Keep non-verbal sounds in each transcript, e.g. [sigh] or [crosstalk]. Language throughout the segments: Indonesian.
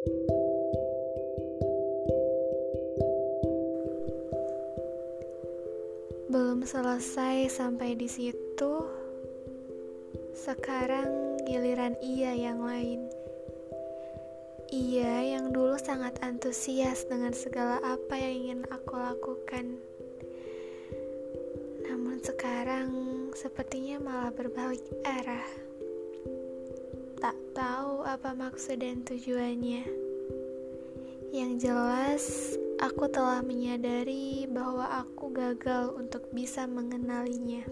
Belum selesai sampai di situ, sekarang giliran ia yang lain. Ia yang dulu sangat antusias dengan segala apa yang ingin aku lakukan. Namun sekarang sepertinya malah berbalik arah. Tak tahu apa maksud dan tujuannya. Yang jelas, aku telah menyadari bahwa aku gagal untuk bisa mengenalinya.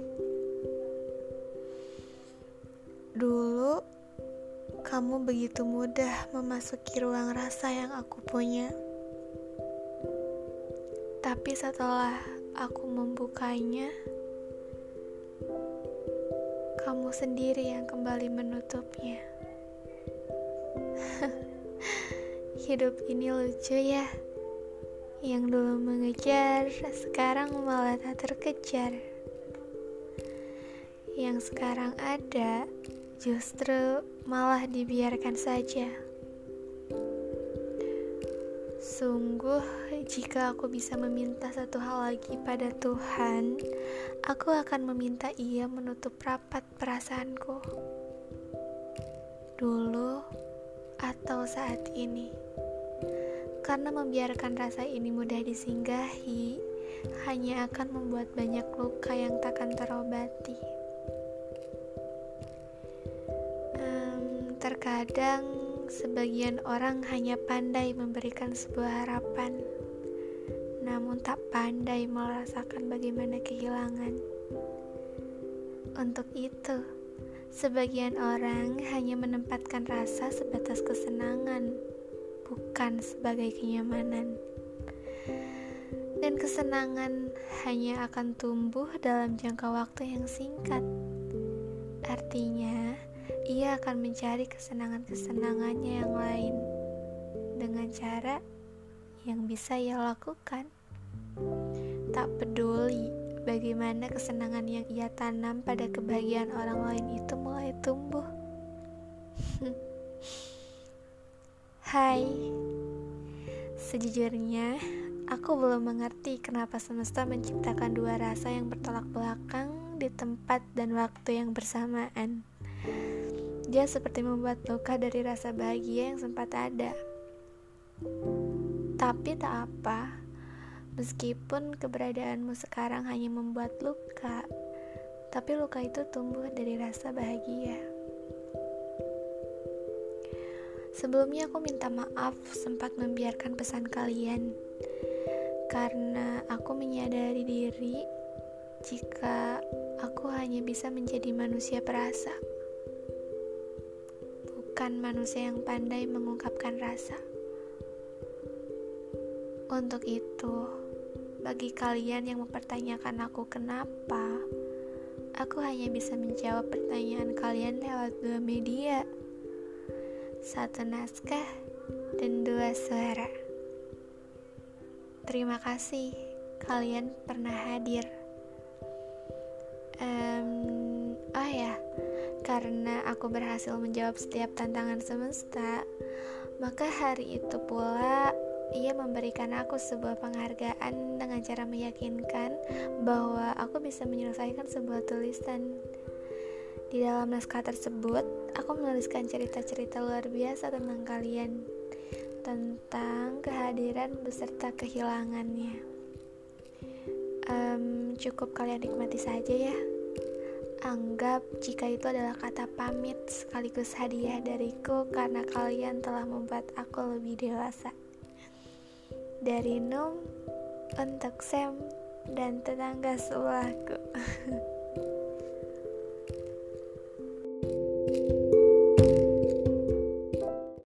Dulu, kamu begitu mudah memasuki ruang rasa yang aku punya. Tapi setelah aku membukanya, kamu sendiri yang kembali menutupnya. [laughs] Hidup ini lucu ya. Yang dulu mengejar, sekarang malah tak terkejar. Yang sekarang ada, justru malah dibiarkan saja. Sungguh, jika aku bisa meminta satu hal lagi pada Tuhan, aku akan meminta Ia menutup rapat perasaanku. Dulu atau saat ini, karena membiarkan rasa ini mudah disinggahi, hanya akan membuat banyak luka yang takkan terobati. Terkadang sebagian orang hanya pandai memberikan sebuah harapan, namun tak pandai merasakan bagaimana kehilangan. Untuk itu, sebagian orang hanya menempatkan rasa sebatas kesenangan, bukan sebagai kenyamanan. Dan kesenangan hanya akan tumbuh dalam jangka waktu yang singkat. Artinya, ia akan mencari kesenangan-kesenangannya yang lain dengan cara yang bisa ia lakukan. Tak peduli bagaimana kesenangan yang ia tanam pada kebahagiaan orang lain itu mulai tumbuh. [laughs] Hai, sejujurnya aku belum mengerti kenapa semesta menciptakan dua rasa yang bertolak belakang di tempat dan waktu yang bersamaan. Dia seperti membuat luka dari rasa bahagia yang sempat ada. Tapi tak apa, meskipun keberadaanmu sekarang hanya membuat luka, tapi luka itu tumbuh dari rasa bahagia. Sebelumnya aku minta maaf sempat membiarkan pesan kalian karena aku menyadari diri jika aku hanya bisa menjadi manusia perasa bukan manusia yang pandai mengungkapkan rasa. Untuk itu, bagi kalian yang mempertanyakan aku kenapa, aku hanya bisa menjawab pertanyaan kalian lewat dua media. Satu naskah dan dua suara. Terima kasih kalian pernah hadir. Um, oh ya, karena aku berhasil menjawab setiap tantangan semesta, maka hari itu pula ia memberikan aku sebuah penghargaan dengan cara meyakinkan bahwa aku bisa menyelesaikan sebuah tulisan. Di dalam naskah tersebut, aku menuliskan cerita-cerita luar biasa tentang kalian, tentang kehadiran beserta kehilangannya. Um, cukup kalian nikmati saja ya. Anggap jika itu adalah kata pamit sekaligus hadiah dariku karena kalian telah membuat aku lebih dewasa. Dari Num untuk Sam dan tetangga sebelahku. [laughs]